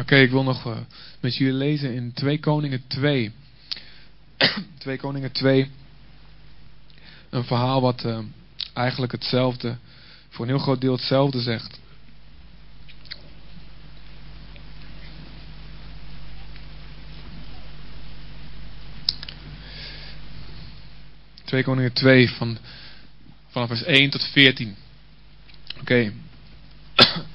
Oké, ik wil nog uh, met jullie lezen in 2 Koningen 2. 2 Koningen 2. Een verhaal wat uh, eigenlijk hetzelfde, voor een heel groot deel hetzelfde zegt. 2 Koningen 2 van, vanaf vers 1 tot 14. Oké.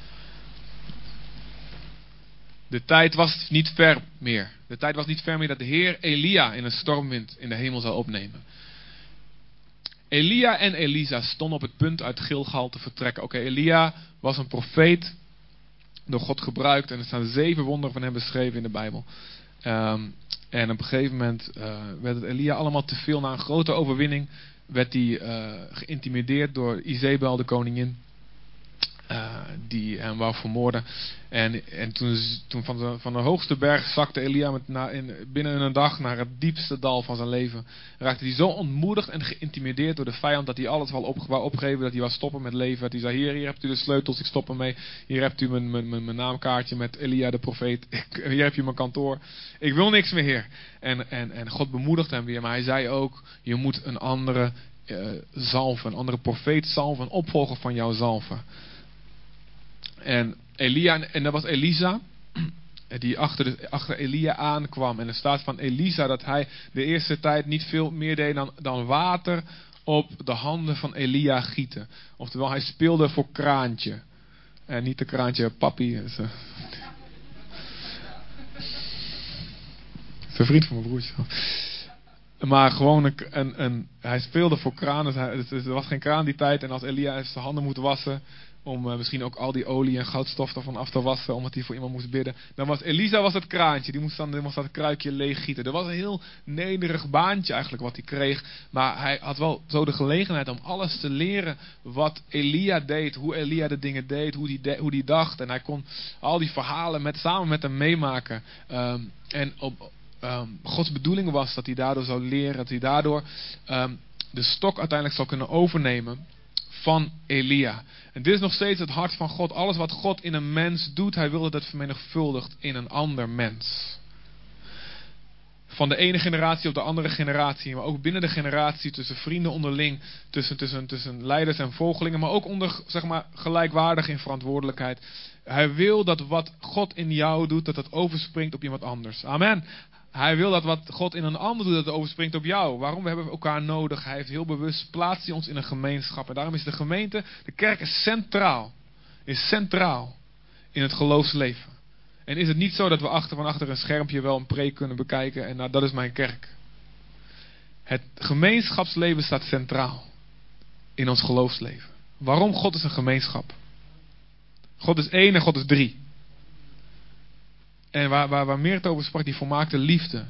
De tijd was niet ver meer. De tijd was niet ver meer dat de Heer Elia in een stormwind in de hemel zou opnemen. Elia en Elisa stonden op het punt uit Gilgal te vertrekken. Oké, Elia was een profeet, door God gebruikt. En er staan zeven wonderen van hem beschreven in de Bijbel. Um, en op een gegeven moment uh, werd het Elia allemaal te veel. Na een grote overwinning werd hij uh, geïntimideerd door Izebel, de koningin. Uh, die hem wou vermoorden. En, en toen, toen van, de, van de hoogste berg zakte Elia met in, binnen een dag naar het diepste dal van zijn leven. Raakte hij zo ontmoedigd en geïntimideerd door de vijand dat hij alles wou, op, wou opgeven. Dat hij wou stoppen met leven. Dat hij zei: Hier, hier hebt u de sleutels, ik stop ermee. Hier hebt u mijn, mijn, mijn, naamkaartje met Elia de profeet. hier heb je mijn kantoor. Ik wil niks meer, Heer. En, en, en God bemoedigde hem weer. Maar hij zei ook: Je moet een andere uh, zalven, een andere profeet zalven, een opvolger van jouw zalven. En Elia, en dat was Elisa, die achter, achter Elia aankwam. En er staat van Elisa dat hij de eerste tijd niet veel meer deed dan, dan water op de handen van Elia gieten. Oftewel, hij speelde voor kraantje. En niet de kraantje papi. Is een vriend van mijn broertje. Maar gewoon een, een, hij speelde voor kraan. Dus er was geen kraan die tijd. En als Elia zijn handen moet wassen, om uh, misschien ook al die olie en goudstof ervan af te wassen, omdat hij voor iemand moest bidden. Dan was Elisa was het kraantje, die moest dan die moest dat kruikje leeggieten. Er was een heel nederig baantje eigenlijk wat hij kreeg, maar hij had wel zo de gelegenheid om alles te leren wat Elia deed, hoe Elia de dingen deed, hoe die, dacht. En hij kon al die verhalen met, samen met hem meemaken. Um, en op, um, Gods bedoeling was dat hij daardoor zou leren, dat hij daardoor um, de stok uiteindelijk zou kunnen overnemen van Elia. En dit is nog steeds het hart van God. Alles wat God in een mens doet, hij wil dat het vermenigvuldigt in een ander mens. Van de ene generatie op de andere generatie, maar ook binnen de generatie, tussen vrienden onderling, tussen, tussen, tussen leiders en volgelingen, maar ook onder, zeg maar, gelijkwaardig in verantwoordelijkheid. Hij wil dat wat God in jou doet, dat het overspringt op iemand anders. Amen. Hij wil dat wat God in een ander doet, dat overspringt op jou. Waarom? We hebben elkaar nodig. Hij heeft heel bewust plaatst hij ons in een gemeenschap. En daarom is de gemeente, de kerk is centraal. Is centraal in het geloofsleven. En is het niet zo dat we achter van achter een schermpje wel een preek kunnen bekijken en nou dat is mijn kerk. Het gemeenschapsleven staat centraal in ons geloofsleven. Waarom? God is een gemeenschap. God is één en God is drie. En waar, waar, waar over sprak, die volmaakte liefde.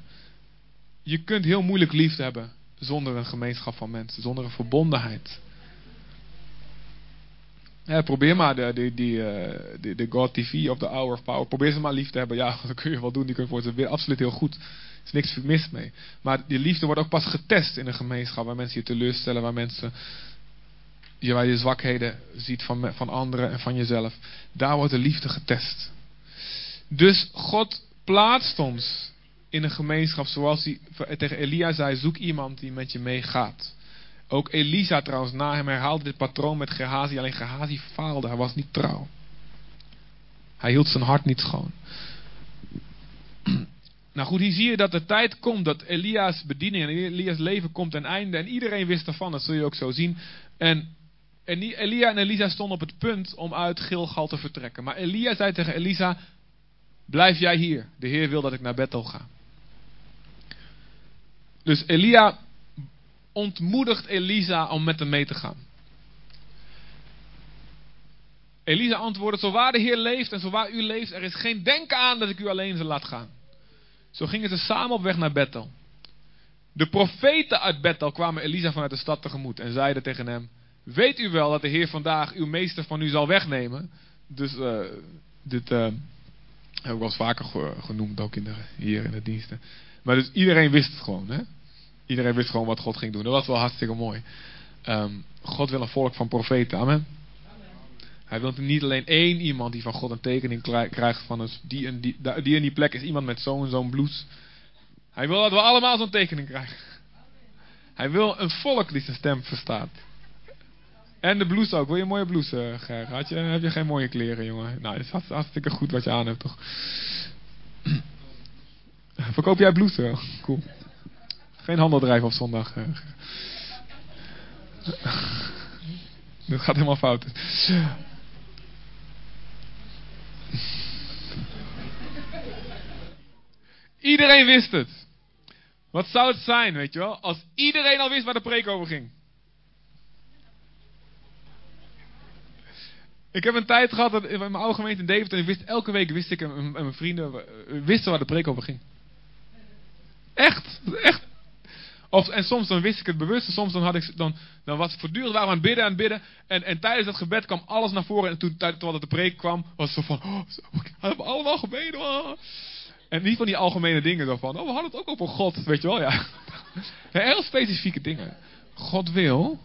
Je kunt heel moeilijk liefde hebben zonder een gemeenschap van mensen, zonder een verbondenheid. Ja, probeer maar de, uh, de, de God TV of de Hour of Power. Probeer ze maar lief te hebben. Ja, dat kun je wel doen. Die kun je voor ze weer absoluut heel goed. Er is niks mis mee. Maar die liefde wordt ook pas getest in een gemeenschap. Waar mensen je teleurstellen. Waar mensen je, waar je zwakheden ziet van, van anderen en van jezelf. Daar wordt de liefde getest. Dus God plaatst ons in een gemeenschap zoals hij tegen Elia zei: zoek iemand die met je meegaat. Ook Elisa trouwens na hem herhaalde dit patroon met Gehazi. Alleen Gehazi faalde, hij was niet trouw. Hij hield zijn hart niet schoon. Nou goed, hier zie je dat de tijd komt dat Elia's bediening en Elia's leven komt ten einde. En iedereen wist ervan, dat zul je ook zo zien. En, en Elia en Elisa stonden op het punt om uit Gilgal te vertrekken. Maar Elia zei tegen Elisa, Blijf jij hier. De Heer wil dat ik naar Bethel ga. Dus Elia ontmoedigt Elisa om met hem mee te gaan. Elisa antwoordde: Zo waar de Heer leeft en zo waar u leeft, er is geen denken aan dat ik u alleen zal laten gaan. Zo gingen ze samen op weg naar Bethel. De profeten uit Bethel kwamen Elisa vanuit de stad tegemoet en zeiden tegen hem: Weet u wel dat de Heer vandaag uw meester van u zal wegnemen? Dus uh, dit. Uh, heb ik wel eens vaker genoemd, ook in de, hier in de diensten. Maar dus iedereen wist het gewoon. Hè? Iedereen wist gewoon wat God ging doen. Dat was wel hartstikke mooi. Um, God wil een volk van profeten. Amen. Hij wil niet alleen één iemand die van God een tekening krijgt van een, die, en die, die in die plek is iemand met zo'n zo'n bloed. Hij wil dat we allemaal zo'n tekening krijgen. Hij wil een volk die zijn stem verstaat. En de blouse ook. Wil je een mooie blouse, uh, Ger? Had je, heb je geen mooie kleren, jongen? Nou, het is hartstikke goed wat je aan hebt, toch? Verkoop jij blouse? Cool. Geen handel drijven op zondag. Uh, Dit gaat helemaal fout. Iedereen wist het. Wat zou het zijn, weet je wel? Als iedereen al wist waar de preek over ging. Ik heb een tijd gehad in mijn oude gemeente in Deventer, en wist, elke week wist ik en mijn vrienden wisten waar de preek over ging. Echt, echt. En soms dan wist ik het bewust, en soms dan, had ik, dan, dan was het voortdurend waren aan het bidden, aan bidden. En, en tijdens dat gebed kwam alles naar voren. En toen, terwijl de preek kwam, was het zo van, oh, we hebben allemaal gebeden. Oh. En niet van die algemene dingen zo van, oh, we hadden het ook over God, weet je wel, ja. Heel specifieke dingen. God wil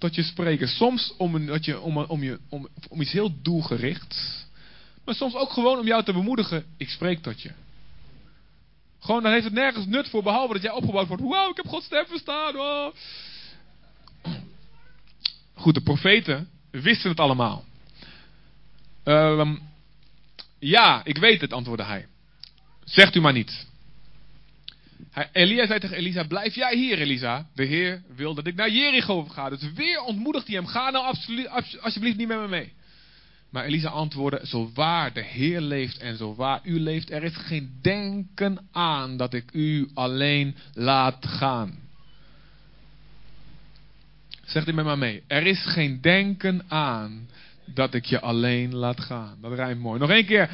tot je spreken. Soms om, een, dat je, om, om, je, om, om iets heel doelgericht. Maar soms ook gewoon om jou te bemoedigen. Ik spreek tot je. Gewoon, dan heeft het nergens nut voor, behalve dat jij opgebouwd wordt. Wauw, ik heb Gods stem verstaan. Oh. Goed, de profeten wisten het allemaal. Uh, ja, ik weet het, antwoordde hij. Zegt u maar niet. Elia zei tegen Elisa, blijf jij hier Elisa. De Heer wil dat ik naar Jericho ga. Dus weer ontmoedigt hij hem, ga nou alsjeblieft niet met me mee. Maar Elisa antwoordde, zo waar de Heer leeft en zo waar u leeft, er is geen denken aan dat ik u alleen laat gaan. Zegt u met me mee. Er is geen denken aan dat ik je alleen laat gaan. Dat rijmt mooi. Nog één keer.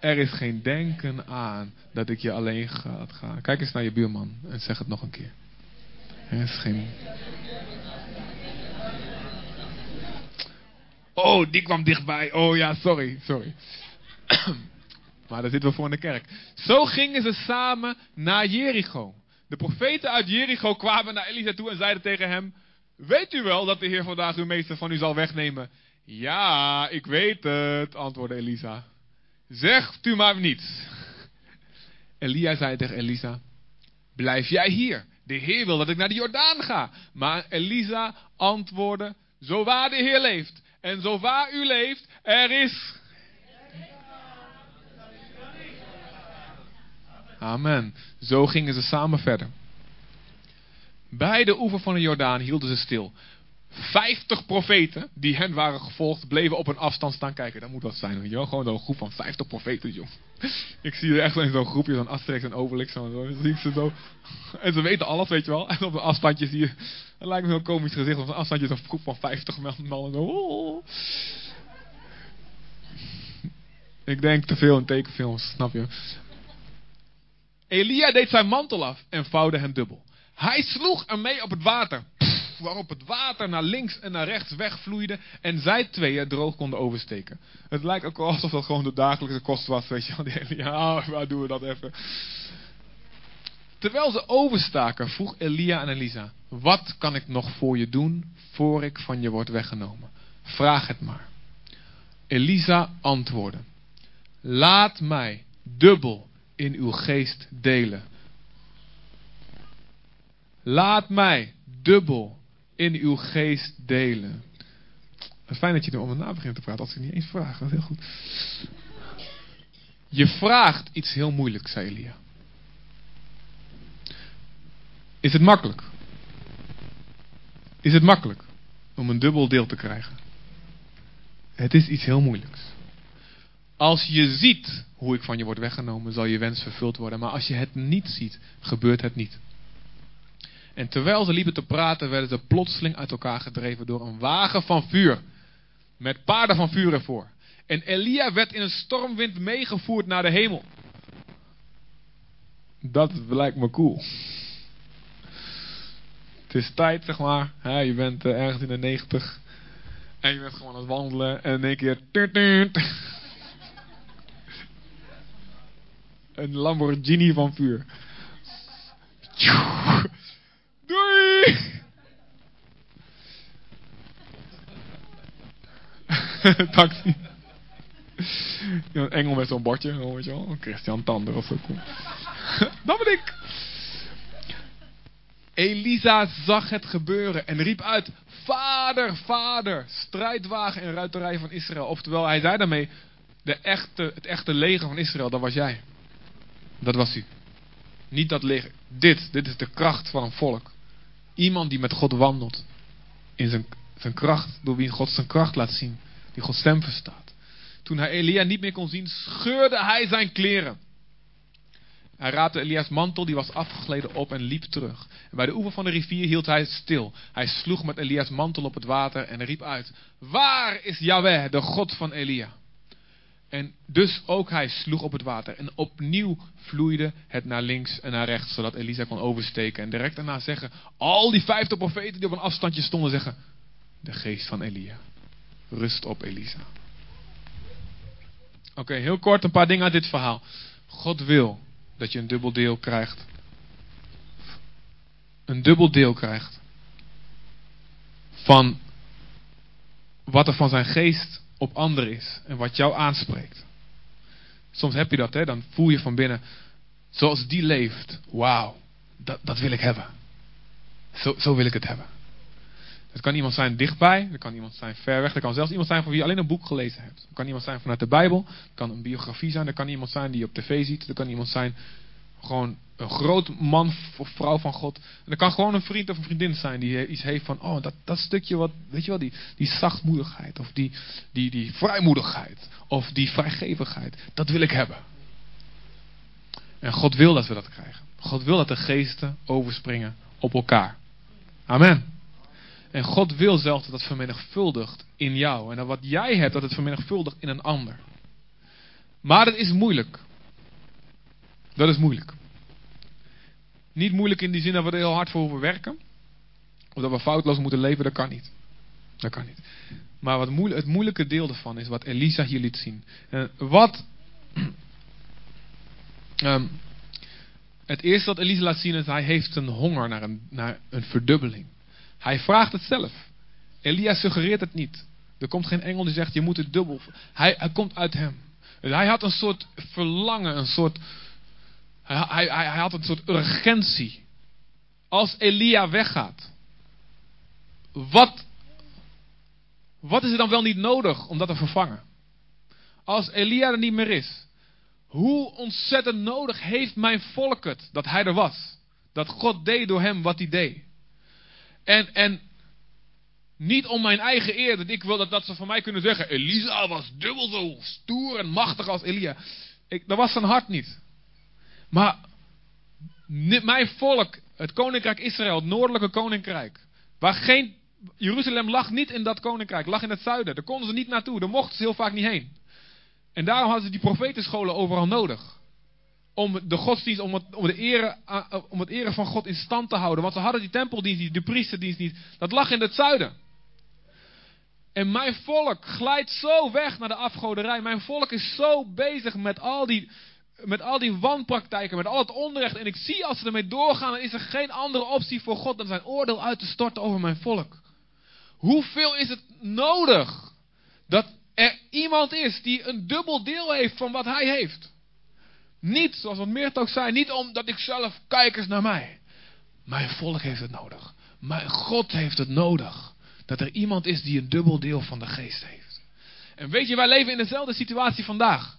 Er is geen denken aan dat ik je alleen laat gaan. Kijk eens naar je buurman en zeg het nog een keer. Er is geen... Oh, die kwam dichtbij. Oh ja, sorry, sorry. maar daar zitten we voor in de kerk. Zo gingen ze samen naar Jericho. De profeten uit Jericho kwamen naar Elisa toe en zeiden tegen hem: Weet u wel dat de Heer vandaag uw meester van u zal wegnemen? Ja, ik weet het, antwoordde Elisa. Zegt u maar niets. Elia zei tegen Elisa: Blijf jij hier. De Heer wil dat ik naar de Jordaan ga. Maar Elisa antwoordde: Zo waar de Heer leeft en zo waar u leeft, er is. Amen. Zo gingen ze samen verder. Bij de oever van de Jordaan hielden ze stil. Vijftig profeten die hen waren gevolgd, bleven op een afstand staan kijken. Dat moet wat zijn, wel? Gewoon zo'n groep van vijftig profeten, joh. Ik zie er echt in zo'n groepje, zo'n Asterix en Obelix. Zo, zo zie ze zo. En ze weten alles, weet je wel. En op een afstandje zie je, het lijkt me zo'n komisch gezicht. Op een afstandje zo'n groep van vijftig mannen. Zo. Ik denk te veel in tekenfilms, snap je? Elia deed zijn mantel af en vouwde hem dubbel. Hij sloeg ermee op het water waarop het water naar links en naar rechts wegvloeide en zij tweeën droog konden oversteken. Het lijkt ook alsof dat gewoon de dagelijkse kost was, weet je wel. Ja, waar doen we dat even? Terwijl ze overstaken, vroeg Elia aan Elisa, wat kan ik nog voor je doen, voor ik van je word weggenomen? Vraag het maar. Elisa antwoordde, laat mij dubbel in uw geest delen. Laat mij dubbel in uw geest delen. Fijn dat je er om na begint te praten als ik niet eens vraag. Dat is heel goed. Je vraagt iets heel moeilijks, zei Elia. Is het makkelijk? Is het makkelijk om een dubbel deel te krijgen? Het is iets heel moeilijks. Als je ziet hoe ik van je word weggenomen, zal je wens vervuld worden. Maar als je het niet ziet, gebeurt het niet. En terwijl ze liepen te praten, werden ze plotseling uit elkaar gedreven door een wagen van vuur. Met paarden van vuur ervoor. En Elia werd in een stormwind meegevoerd naar de hemel. Dat lijkt me cool. Het is tijd, zeg maar. je bent eh, ergens in de negentig. En je bent gewoon aan het wandelen. En in één keer. Een Lamborghini van vuur. Je. Een engel met zo'n bordje, weet je wel. Christian Tander of zo. Dat ben ik. Elisa zag het gebeuren en riep uit: Vader, vader, strijdwagen en ruiterij van Israël. Oftewel, hij zei daarmee: de echte, het echte leger van Israël, dat was jij. Dat was u. Niet dat leger. Dit, dit is de kracht van een volk. Iemand die met God wandelt. In zijn, kracht, door wie God zijn kracht laat zien. Die God stem verstaat. Toen hij Elia niet meer kon zien, scheurde hij zijn kleren. Hij raapte Elia's mantel, die was afgegleden op en liep terug. Bij de oever van de rivier hield hij stil. Hij sloeg met Elia's mantel op het water en riep uit: Waar is Yahweh, de God van Elia? En dus ook hij sloeg op het water. En opnieuw vloeide het naar links en naar rechts, zodat Elisa kon oversteken. En direct daarna zeggen, al die vijftig profeten die op een afstandje stonden, zeggen, de geest van Elia. Rust op Elisa. Oké, heel kort een paar dingen uit dit verhaal. God wil dat je een dubbel deel krijgt. Een dubbel deel krijgt. Van wat er van zijn geest op anderen is en wat jou aanspreekt. Soms heb je dat, hè? dan voel je van binnen, zoals die leeft, wauw, dat, dat wil ik hebben. Zo, zo wil ik het hebben. Het kan iemand zijn dichtbij, het kan iemand zijn ver weg, het kan zelfs iemand zijn van wie je alleen een boek gelezen hebt. Het kan iemand zijn vanuit de Bijbel, het kan een biografie zijn, er kan iemand zijn die je op tv ziet, er kan iemand zijn gewoon een groot man of vrouw van God. En dat kan gewoon een vriend of een vriendin zijn die iets heeft van, oh, dat, dat stukje wat, weet je wel, die, die zachtmoedigheid of die, die, die vrijmoedigheid of die vrijgevigheid. Dat wil ik hebben. En God wil dat we dat krijgen. God wil dat de geesten overspringen op elkaar. Amen. En God wil zelfs dat het vermenigvuldigt in jou. En dat wat jij hebt, dat het vermenigvuldigt in een ander. Maar het is moeilijk. Dat is moeilijk. Niet moeilijk in die zin dat we er heel hard voor werken. Of dat we foutloos moeten leven, dat kan niet. Dat kan niet. Maar wat moeilijk, het moeilijke deel ervan is wat Elisa hier liet zien. En wat. Um, het eerste wat Elisa laat zien is, hij heeft een honger naar een, naar een verdubbeling. Hij vraagt het zelf. Elia suggereert het niet. Er komt geen engel die zegt, je moet het dubbel. Hij, hij komt uit hem. Dus hij had een soort verlangen, een soort hij, hij, hij had een soort urgentie. Als Elia weggaat, wat, wat is er dan wel niet nodig om dat te vervangen? Als Elia er niet meer is, hoe ontzettend nodig heeft mijn volk het dat hij er was? Dat God deed door hem wat hij deed. En, en niet om mijn eigen eer, dat ik wil dat, dat ze van mij kunnen zeggen: Elisa was dubbel zo stoer en machtig als Elia. Ik, dat was zijn hart niet. Maar mijn volk, het koninkrijk Israël, het noordelijke koninkrijk, waar geen, Jeruzalem lag niet in dat koninkrijk, lag in het zuiden. Daar konden ze niet naartoe, daar mochten ze heel vaak niet heen. En daarom hadden ze die profetenscholen overal nodig. Om de godsdienst, om het, de ere, om het ere van God in stand te houden. Want ze hadden die tempeldienst niet, de priesterdienst niet. Dat lag in het zuiden. En mijn volk glijdt zo weg naar de afgoderij. Mijn volk is zo bezig met al die met al die wanpraktijken, met al het onrecht. En ik zie als ze ermee doorgaan, dan is er geen andere optie voor God dan zijn oordeel uit te storten over mijn volk. Hoeveel is het nodig dat er iemand is die een dubbel deel heeft van wat hij heeft? Niet, zoals wat Meert ook zei, niet omdat ik zelf kijkers naar mij. Mijn volk heeft het nodig. Mijn God heeft het nodig. Dat er iemand is die een dubbel deel van de geest heeft. En weet je, wij leven in dezelfde situatie vandaag.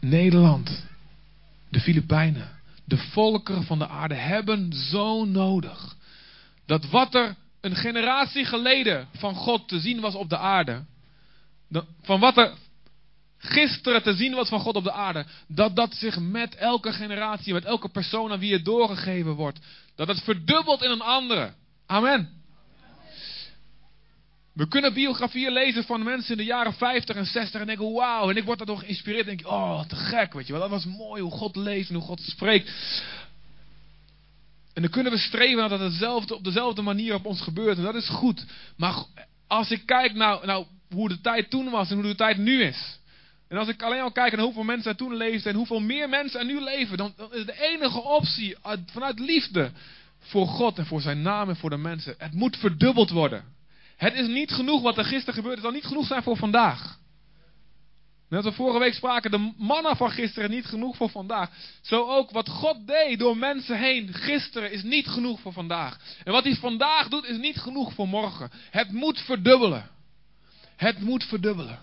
Nederland, de Filipijnen, de volkeren van de aarde hebben zo nodig. Dat wat er een generatie geleden van God te zien was op de aarde, van wat er gisteren te zien was van God op de aarde, dat dat zich met elke generatie, met elke persoon aan wie het doorgegeven wordt, dat het verdubbelt in een andere. Amen. We kunnen biografieën lezen van mensen in de jaren 50 en 60 en denken, wauw, en ik word daardoor geïnspireerd. En denk, oh, te gek, weet je wel. Dat was mooi hoe God leeft en hoe God spreekt. En dan kunnen we streven naar dat hetzelfde, op dezelfde manier op ons gebeurt. En dat is goed. Maar als ik kijk naar hoe de tijd toen was en hoe de tijd nu is. En als ik alleen al kijk naar hoeveel mensen er toen leefden en hoeveel meer mensen er nu leven. Dan, dan is de enige optie vanuit liefde voor God en voor zijn naam en voor de mensen. Het moet verdubbeld worden. Het is niet genoeg wat er gisteren gebeurde. Het zal niet genoeg zijn voor vandaag. Net als we vorige week spraken, de manna van gisteren is niet genoeg voor vandaag. Zo ook wat God deed door mensen heen gisteren is niet genoeg voor vandaag. En wat hij vandaag doet is niet genoeg voor morgen. Het moet verdubbelen. Het moet verdubbelen.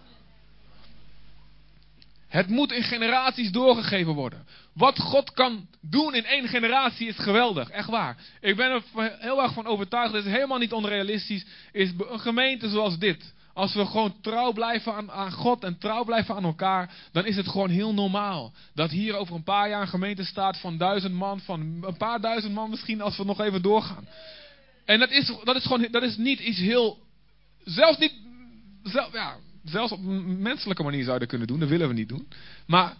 Het moet in generaties doorgegeven worden. Wat God kan doen in één generatie is geweldig. Echt waar. Ik ben er heel erg van overtuigd. Het is helemaal niet onrealistisch. Is een gemeente zoals dit. Als we gewoon trouw blijven aan, aan, God en trouw blijven aan elkaar, dan is het gewoon heel normaal. Dat hier over een paar jaar een gemeente staat van duizend man, van een paar duizend man misschien als we nog even doorgaan. En dat is, dat is gewoon, dat is niet iets heel, zelfs niet, ja, zelfs op een menselijke manier zou je dat kunnen doen, dat willen we niet doen. Maar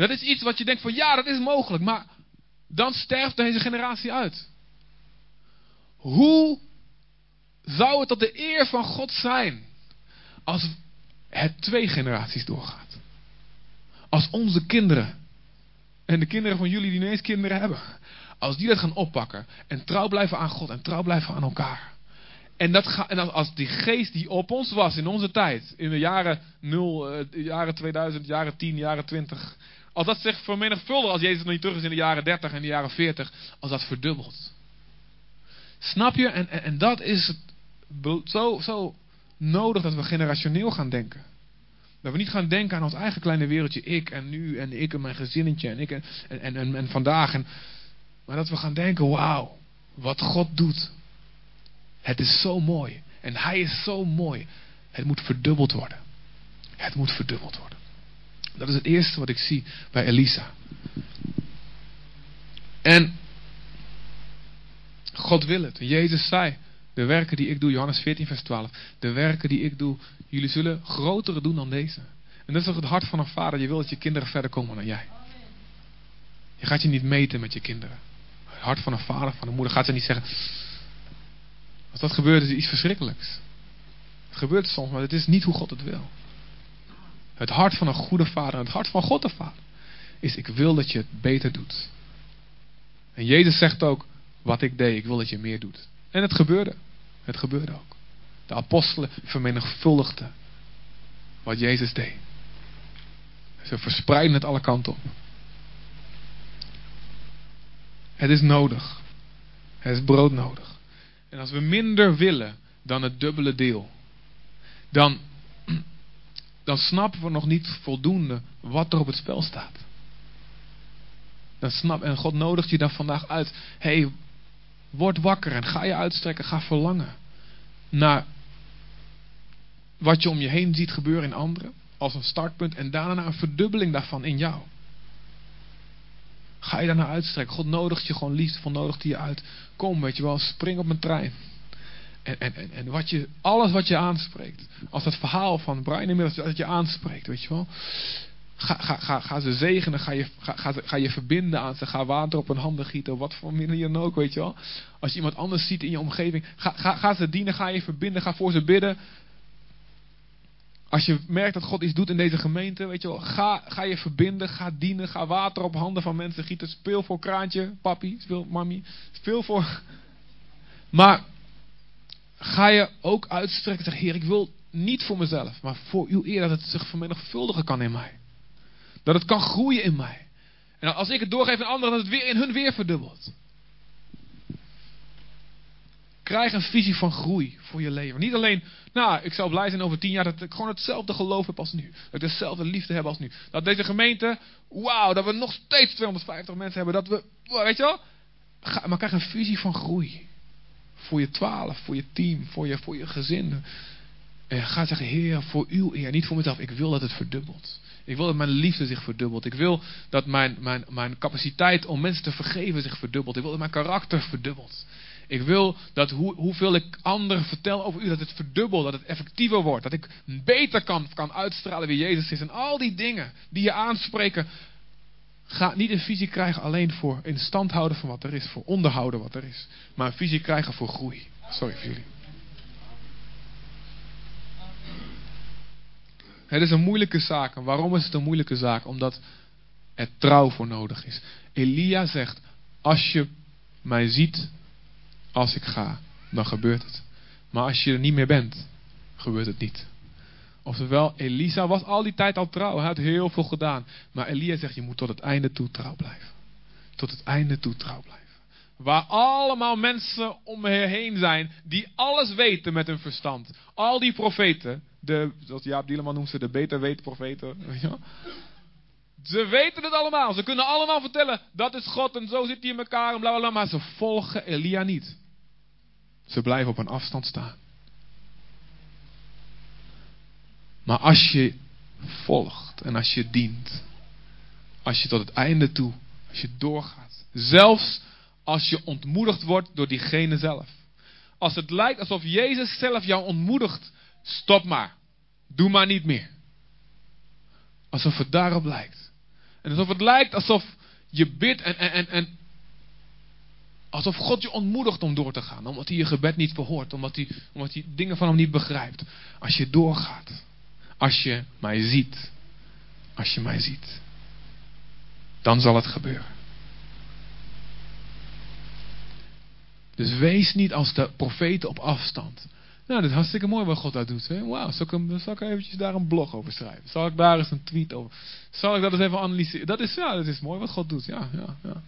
dat is iets wat je denkt van ja, dat is mogelijk, maar dan sterft deze generatie uit. Hoe zou het tot de eer van God zijn als het twee generaties doorgaat? Als onze kinderen en de kinderen van jullie die ineens kinderen hebben, als die dat gaan oppakken en trouw blijven aan God en trouw blijven aan elkaar. En, dat ga, en als die geest die op ons was in onze tijd, in de jaren 0, eh, jaren 2000, jaren 10, jaren 20, als dat zich vermenigvuldigt, als Jezus nog niet terug is in de jaren 30 en de jaren 40, als dat verdubbelt. Snap je? En, en, dat is zo, zo nodig dat we generationeel gaan denken. Dat we niet gaan denken aan ons eigen kleine wereldje, ik en nu en ik en mijn gezinnetje en ik en, en, en, en vandaag. En, maar dat we gaan denken, wauw, wat God doet. Het is zo mooi. En Hij is zo mooi. Het moet verdubbeld worden. Het moet verdubbeld worden. Dat is het eerste wat ik zie bij Elisa. En God wil het. Jezus zei, de werken die ik doe, Johannes 14, vers 12. De werken die ik doe, jullie zullen grotere doen dan deze. En dat is toch het hart van een vader. Je wil dat je kinderen verder komen dan jij. Je gaat je niet meten met je kinderen. Het hart van een vader, van een moeder gaat ze niet zeggen. Als dat gebeurt is iets verschrikkelijks. Het gebeurt soms, maar het is niet hoe God het wil. Het hart van een goede vader, het hart van God de Vader, is ik wil dat je het beter doet. En Jezus zegt ook, wat ik deed, ik wil dat je meer doet. En het gebeurde. Het gebeurde ook. De apostelen vermenigvuldigden wat Jezus deed. Ze verspreiden het alle kanten op. Het is nodig. Het is brood nodig. En als we minder willen dan het dubbele deel, dan, dan snappen we nog niet voldoende wat er op het spel staat. Dan snap, en God nodigt je dan vandaag uit. hey, word wakker en ga je uitstrekken, ga verlangen naar wat je om je heen ziet gebeuren in anderen als een startpunt en daarna een verdubbeling daarvan in jou. Ga je daarna uitstrekken. God nodigt je gewoon liefdevol, nodigt je uit. Kom, weet je wel, spring op mijn trein. En, en, en, en wat je, alles wat je aanspreekt. Als het verhaal van Brian inmiddels dat je aanspreekt, weet je wel. Ga, ga, ga, ze zegenen, ga je, ga, ga je verbinden aan ze. Ga water op hun handen gieten, wat voor manier dan ook, weet je wel. Als je iemand anders ziet in je omgeving, ga, ga, ga ze dienen, ga je verbinden, ga voor ze bidden. Als je merkt dat God iets doet in deze gemeente, weet je wel, ga, ga je verbinden, ga dienen, ga water op handen van mensen gieten. Speel voor kraantje, papi, speel mami, speel voor. Maar ga je ook uitstrekken en zeggen, Heer, ik wil niet voor mezelf, maar voor uw eer dat het zich vermenigvuldigen kan in mij. Dat het kan groeien in mij. En als ik het doorgeef aan anderen, dat het weer in hun weer verdubbelt. Krijg een visie van groei voor je leven. Niet alleen, nou, ik zou blij zijn over tien jaar dat ik gewoon hetzelfde geloof heb als nu. Dat ik dezelfde liefde heb als nu. Dat deze gemeente, wauw, dat we nog steeds 250 mensen hebben. Dat we, weet je wel. maar krijg een visie van groei. Voor je twaalf, voor je team, voor je, voor je gezin. En ga zeggen, Heer, voor uw eer, niet voor mezelf. Ik wil dat het verdubbelt. Ik wil dat mijn liefde zich verdubbelt. Ik wil dat mijn, mijn, mijn capaciteit om mensen te vergeven zich verdubbelt. Ik wil dat mijn karakter verdubbelt. Ik wil dat hoe, hoeveel ik anderen vertel over u, dat het verdubbelt, dat het effectiever wordt. Dat ik beter kan, kan uitstralen wie Jezus is. En al die dingen die je aanspreken, ga niet een visie krijgen alleen voor in stand houden van wat er is, voor onderhouden wat er is. Maar een visie krijgen voor groei. Sorry voor jullie. Het is een moeilijke zaak. En waarom is het een moeilijke zaak? Omdat er trouw voor nodig is. Elia zegt: Als je mij ziet, Als ik ga, dan gebeurt het. Maar als je er niet meer bent, gebeurt het niet. Oftewel, Elisa was al die tijd al trouw. Hij had heel veel gedaan. Maar Elia zegt, je moet tot het einde toe trouw blijven. Tot het einde toe trouw blijven. Waar allemaal mensen om me heen zijn die alles weten met hun verstand. Al die profeten, de, zoals Jaap Dieleman noemt ze, de beter weet profeten. Ze weten het allemaal. Ze kunnen allemaal vertellen, dat is God en zo zit hij in elkaar bla bla. Maar ze volgen Elia niet. Ze blijven op een afstand staan. Maar als je volgt en als je dient, als je tot het einde toe, als je doorgaat, zelfs als je ontmoedigd wordt door diegene zelf. Als het lijkt alsof Jezus zelf jou ontmoedigt, stop maar. Doe maar niet meer. Alsof het daarop lijkt. En alsof het lijkt alsof je bidt en, en, en, en alsof God je ontmoedigt om door te gaan. Omdat hij je gebed niet verhoort. Omdat hij, omdat hij dingen van hem niet begrijpt. Als je doorgaat. Als je mij ziet. Als je mij ziet. Dan zal het gebeuren. Dus wees niet als de profeten op afstand. Nou, dat is hartstikke mooi wat God daar doet. Wauw, zal, ik zal ik eventjes daar een blog over schrijven? Zal ik daar eens een tweet over? Zal ik dat eens even analyseren? Dat is, ja, dat is mooi wat God doet. Ja, ja, ja.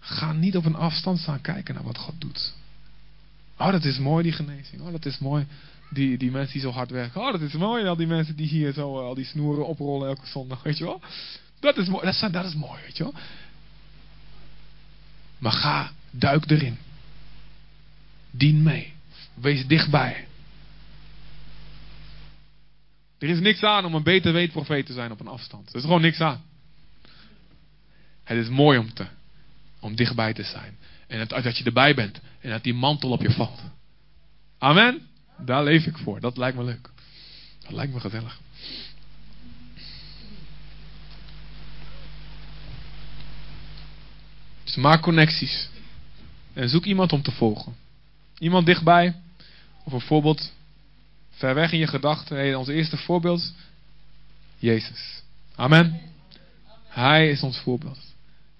Ga niet op een afstand staan kijken naar wat God doet. Oh, dat is mooi die genezing. Oh, dat is mooi die, die mensen die zo hard werken. Oh, dat is mooi al die mensen die hier zo al die snoeren oprollen elke zondag. Weet je wel? Dat is mooi. Dat is, dat is mooi, weet je wel? Maar ga, duik erin. Dien mee. Wees dichtbij. Er is niks aan om een beter weetprofeet te zijn op een afstand. Er is gewoon niks aan. Het is mooi om, te, om dichtbij te zijn. En dat, dat je erbij bent. En dat die mantel op je valt. Amen. Daar leef ik voor. Dat lijkt me leuk. Dat lijkt me gezellig. Dus maak connecties. En zoek iemand om te volgen. Iemand dichtbij. Of een voorbeeld ver weg in je gedachten. Hey, ons eerste voorbeeld. Jezus. Amen. Hij is ons voorbeeld.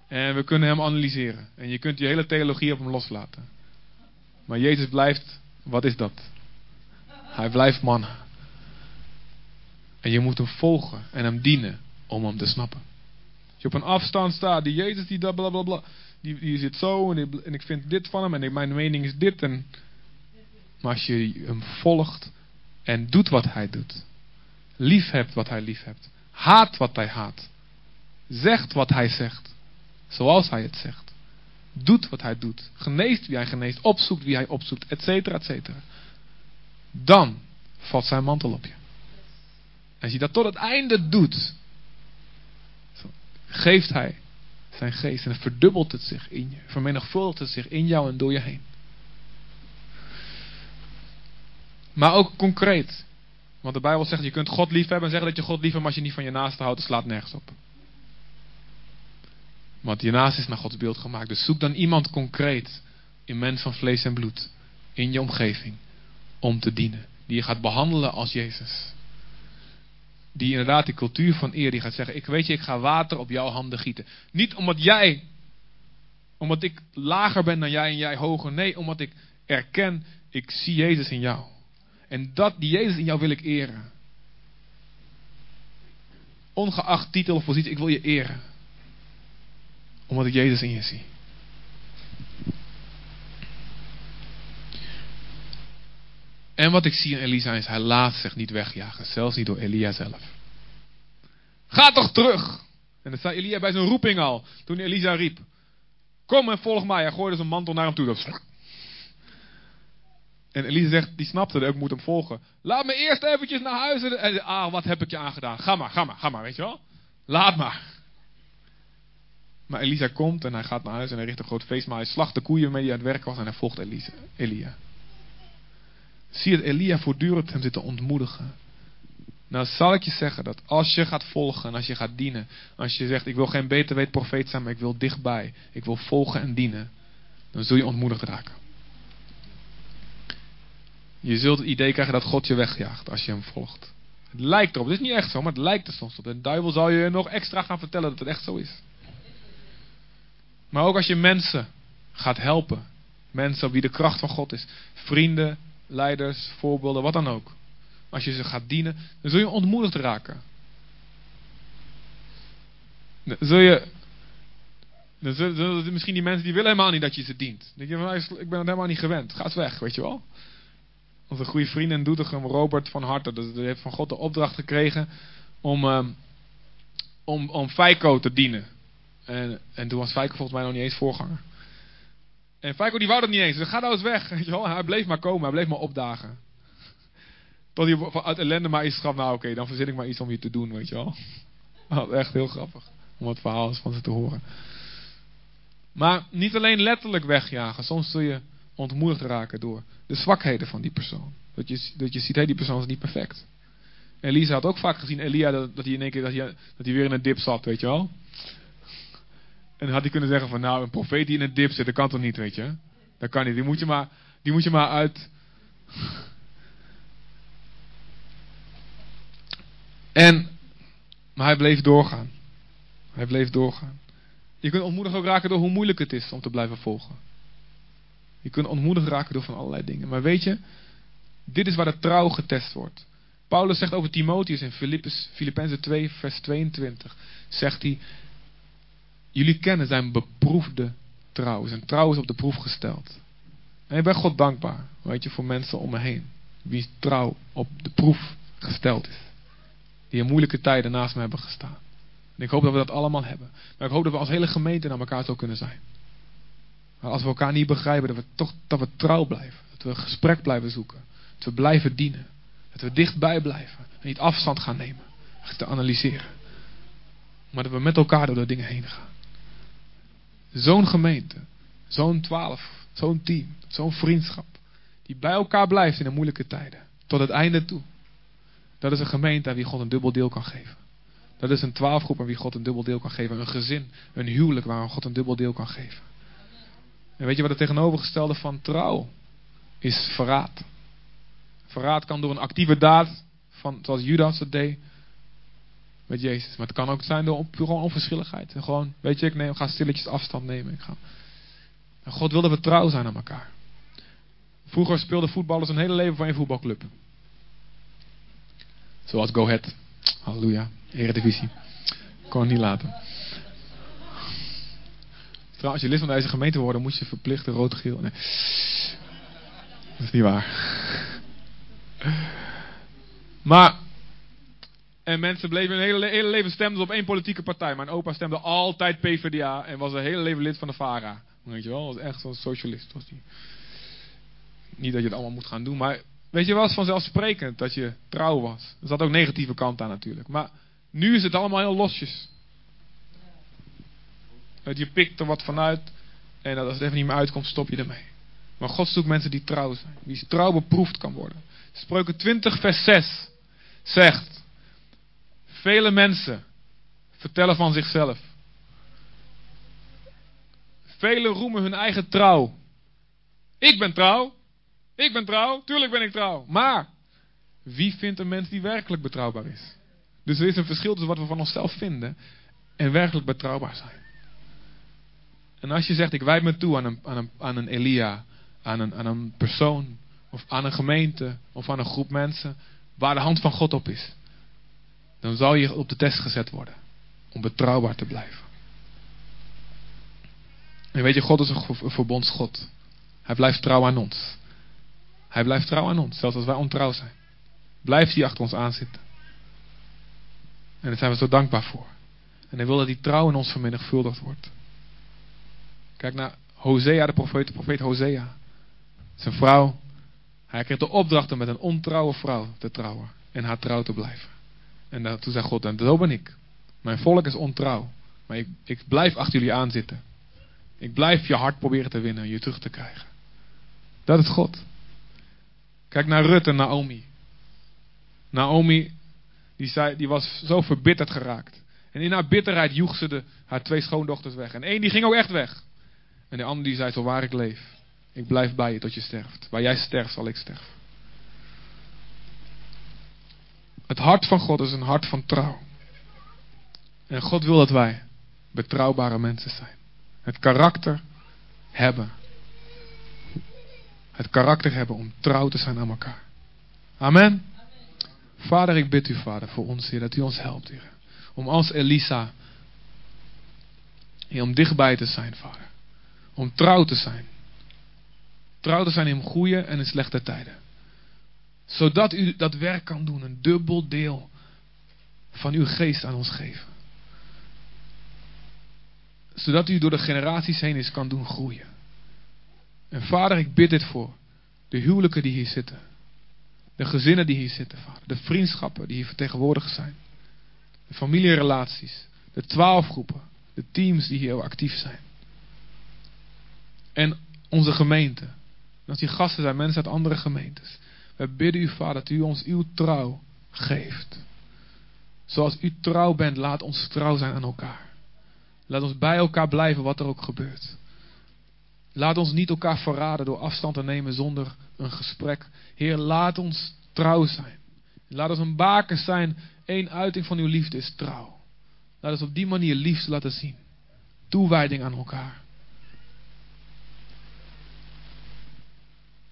En we kunnen hem analyseren. En je kunt je hele theologie op hem loslaten. Maar Jezus blijft, wat is dat? Hij blijft man. En je moet hem volgen en hem dienen om hem te snappen. Als je op een afstand staat, die Jezus die dat bla die, die zit zo en, en, ik vind dit van hem en mijn mening is dit. En, maar als je hem volgt en doet wat hij doet, lief hebt wat hij lief hebt, haat wat hij haat, zegt wat hij zegt, zoals hij het zegt, doet wat hij doet, geneest wie hij geneest, opzoekt wie hij opzoekt, et cetera, et cetera. Dan valt zijn mantel op je. Als je dat tot het einde doet, geeft hij zijn geest. En verdubbelt het zich in je. Vermenigvuldigt het zich in jou en door je heen. Maar ook concreet. Want de Bijbel zegt, je kunt God lief hebben en zeggen dat je God lief hebt, maar als je niet van je naaste houdt, slaat nergens op. Want je naast is naar Gods beeld gemaakt. Dus zoek dan iemand concreet, in mens van vlees en bloed, in je omgeving, om te dienen. Die je gaat behandelen als Jezus die inderdaad die cultuur van eer, die gaat zeggen, ik weet je, ik ga water op jouw handen gieten. Niet omdat jij, omdat ik lager ben dan jij en jij hoger. Nee, omdat ik erken, ik zie Jezus in jou. En dat, die Jezus in jou wil ik eren. Ongeacht titel of positie, ik wil je eren. Omdat ik Jezus in je zie. En wat ik zie in Elisa is, hij laat zich niet wegjagen. Zelfs niet door Elia zelf. Ga toch terug! En dat zei Elia bij zijn roeping al. Toen Elisa riep. Kom en volg mij. Hij gooide zijn mantel naar hem toe. En Elisa zegt, die snapte dat ik moet hem volgen. Laat me eerst eventjes naar huis. En, ah, wat heb ik je aangedaan? Ga maar, ga maar, ga maar, weet je wel. Laat maar. Maar Elisa komt en hij gaat naar huis en hij richt een groot feest. Maar hij slacht de koeien mee die aan het werk was en hij volgt Elisa, Elia. Zie dat Elia voortdurend hem zit te ontmoedigen. Nou zal ik je zeggen dat als je gaat volgen en als je gaat dienen. Als je zegt ik wil geen beter weet profeet zijn maar ik wil dichtbij. Ik wil volgen en dienen. Dan zul je ontmoedigd raken. Je zult het idee krijgen dat God je wegjaagt als je hem volgt. Het lijkt erop. Het is niet echt zo, maar het lijkt er soms op. En de duivel zal je nog extra gaan vertellen dat het echt zo is. Maar ook als je mensen gaat helpen Mensen op wie de kracht van God is. Vrienden, leiders, voorbeelden, wat dan ook. Als je ze gaat dienen, dan zul je ontmoedigd raken. Dan zul je. Dan zullen, misschien die mensen die willen helemaal niet dat je ze dient. Denk je ik ben het helemaal niet gewend. Ga weg, weet je wel. Onze goede vriend in Doetinchem, Robert van Harte, die heeft van God de opdracht gekregen om, um, om, om Feiko te dienen. En, en toen was Feiko volgens mij nog niet eens voorganger. En Feiko die wou dat niet eens. Dus ga nou eens weg. Hij bleef maar komen, hij bleef maar opdagen. Tot hij uit ellende maar iets gaf. Nou oké, dan verzin ik maar iets om je te doen, weet je wel. Dat echt heel grappig. Om het verhaal van ze te horen. Maar niet alleen letterlijk wegjagen. Soms zul je ontmoedigd raken door de zwakheden van die persoon. Dat je, dat je ziet, hé, die persoon is niet perfect. Elisa had ook vaak gezien, Elia, dat, dat hij in één keer dat hij, dat hij weer in een dip zat, weet je wel. En dan had hij kunnen zeggen van, nou, een profeet die in een dip zit, dat kan toch niet, weet je. Dat kan niet, die moet je maar, die moet je maar uit... En, maar hij bleef doorgaan. Hij bleef doorgaan. Je kunt ontmoedigd ook raken door hoe moeilijk het is om te blijven volgen. Je kunt ontmoedigd raken door van allerlei dingen. Maar weet je, dit is waar de trouw getest wordt. Paulus zegt over Timotheus in Filippenzen 2, vers 22. Zegt hij, jullie kennen zijn beproefde trouw. Zijn trouw is op de proef gesteld. En ik ben God dankbaar, weet je, voor mensen om me heen. Wie trouw op de proef gesteld is. Die in moeilijke tijden naast me hebben gestaan. En ik hoop dat we dat allemaal hebben. Maar ik hoop dat we als hele gemeente naar elkaar zo kunnen zijn. Maar als we elkaar niet begrijpen, dat we toch dat we trouw blijven. Dat we gesprek blijven zoeken. Dat we blijven dienen. Dat we dichtbij blijven. En niet afstand gaan nemen. Te analyseren. Maar dat we met elkaar door de dingen heen gaan. Zo'n gemeente. Zo'n twaalf. Zo'n team. Zo'n vriendschap. Die bij elkaar blijft in de moeilijke tijden. Tot het einde toe. Dat is een gemeente aan wie God een dubbel deel kan geven. Dat is een twaalfgroep aan wie God een dubbel deel kan geven. Een gezin, een huwelijk waar God een dubbel deel kan geven. En weet je wat het tegenovergestelde van trouw is? Verraad. Verraad kan door een actieve daad, van, zoals Judas het deed met Jezus. Maar het kan ook zijn door gewoon onverschilligheid. En gewoon, weet je, ik neem, ga stilletjes afstand nemen. Ik ga. En God wilde we trouw zijn aan elkaar. Vroeger speelden voetballers een hele leven voor een voetbalclub. Zoals Go Ahead. Halleluja. Eredivisie. Kon niet laten. Als je lid van deze gemeente wordt, moet je verplicht rood-geel. Dat is niet waar. Maar, en mensen bleven hun hele, hele leven stemden op één politieke partij. Mijn opa stemde altijd PvdA en was een hele leven lid van de VARA. Weet je wel, was echt zo'n socialist. Was die. Niet dat je het allemaal moet gaan doen, maar weet je, was vanzelfsprekend dat je trouw was. Er zat ook negatieve kant aan natuurlijk. Maar nu is het allemaal heel losjes. Je pikt er wat vanuit. En als het even niet meer uitkomt, stop je ermee. Maar God zoekt mensen die trouw zijn. Wie trouw beproefd kan worden. Spreuken 20 vers 6 zegt. Vele mensen vertellen van zichzelf. Velen roemen hun eigen trouw. Ik ben trouw. Ik ben trouw. Tuurlijk ben ik trouw. Maar wie vindt een mens die werkelijk betrouwbaar is? Dus er is een verschil tussen wat we van onszelf vinden en werkelijk betrouwbaar zijn. En als je zegt, ik wijd me toe aan een, aan een, aan een Elia, aan een, aan een persoon, of aan een gemeente, of aan een groep mensen, waar de hand van God op is, dan zal je op de test gezet worden om betrouwbaar te blijven. En weet je, God is een verbondsgod. Hij blijft trouw aan ons. Hij blijft trouw aan ons, zelfs als wij ontrouw zijn. Blijft hij achter ons aanzitten. En daar zijn we zo dankbaar voor. En hij wil dat die trouw in ons vermenigvuldigd wordt. Kijk naar Hosea, de profeet, de profeet Hosea. Zijn vrouw. Hij kreeg de opdracht om met een ontrouwe vrouw te trouwen. En haar trouw te blijven. En toen zei God, en zo ben ik. Mijn volk is ontrouw. Maar ik, ik blijf achter jullie aanzitten. Ik blijf je hart proberen te winnen en je terug te krijgen. Dat is God. Kijk naar Rut en Naomi. Naomi, die, zei, die was zo verbitterd geraakt. En in haar bitterheid joeg ze de, haar twee schoondochters weg. En één die ging ook echt weg. En de ander die zei, zo waar ik leef. Ik blijf bij je tot je sterft. Waar jij sterft, zal ik sterven. Het hart van God is een hart van trouw. En God wil dat wij betrouwbare mensen zijn. Het karakter hebben het karakter hebben om trouw te zijn aan elkaar. Amen. Vader, ik bid u, Vader, voor ons, Heer, dat u ons helpt, Heer. Om als Elisa, om dichtbij te zijn, Vader. Om trouw te zijn. Trouw te zijn in goede en in slechte tijden. Zodat u dat werk kan doen, een dubbel deel van uw geest aan ons geven. Zodat u door de generaties heen eens kan doen groeien. En vader, ik bid dit voor de huwelijken die hier zitten. De gezinnen die hier zitten, vader. De vriendschappen die hier vertegenwoordigd zijn. De familierelaties. De twaalf groepen. De teams die hier actief zijn. En onze gemeente. En als die gasten zijn mensen uit andere gemeentes. We bidden u, vader, dat u ons uw trouw geeft. Zoals u trouw bent, laat ons trouw zijn aan elkaar. Laat ons bij elkaar blijven, wat er ook gebeurt. Laat ons niet elkaar verraden door afstand te nemen zonder een gesprek. Heer, laat ons trouw zijn. Laat ons een baken zijn. Eén uiting van uw liefde is trouw. Laat ons op die manier liefde laten zien. Toewijding aan elkaar.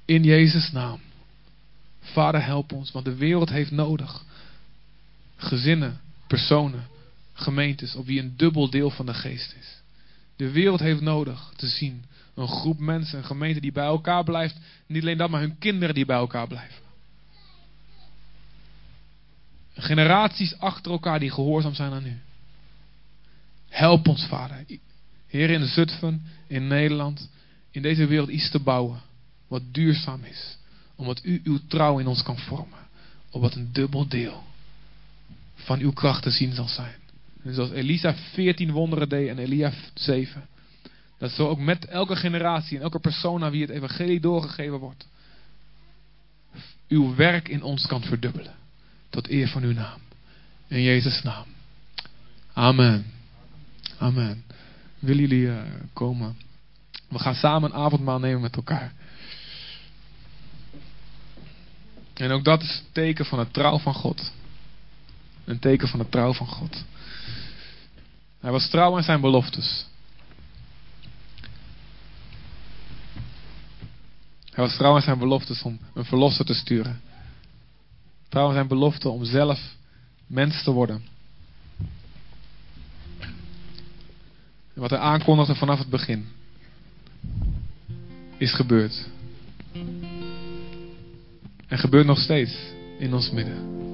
In Jezus' naam. Vader, help ons, want de wereld heeft nodig. Gezinnen, personen, gemeentes, op wie een dubbel deel van de geest is. De wereld heeft nodig te zien een groep mensen, een gemeente die bij elkaar blijft. Niet alleen dat, maar hun kinderen die bij elkaar blijven. Generaties achter elkaar die gehoorzaam zijn aan u. Help ons, Vader. Heer in Zutphen, in Nederland, in deze wereld iets te bouwen. Wat duurzaam is. Omdat u uw trouw in ons kan vormen. Opdat een dubbel deel van uw kracht te zien zal zijn. En zoals Elisa 14 wonderen deed en Elia 7. Dat zo ook met elke generatie en elke persoon aan wie het evangelie doorgegeven wordt. Uw werk in ons kan verdubbelen. Tot eer van uw naam. In Jezus' naam. Amen. Amen. Willen jullie uh, komen? We gaan samen een avondmaal nemen met elkaar. En ook dat is een teken van het trouw van God. Een teken van het trouw van God. Hij was trouw aan zijn beloftes. Hij was trouw aan zijn beloftes om een verlosser te sturen. Trouw aan zijn belofte om zelf mens te worden. En wat hij aankondigde vanaf het begin is gebeurd. En gebeurt nog steeds in ons midden.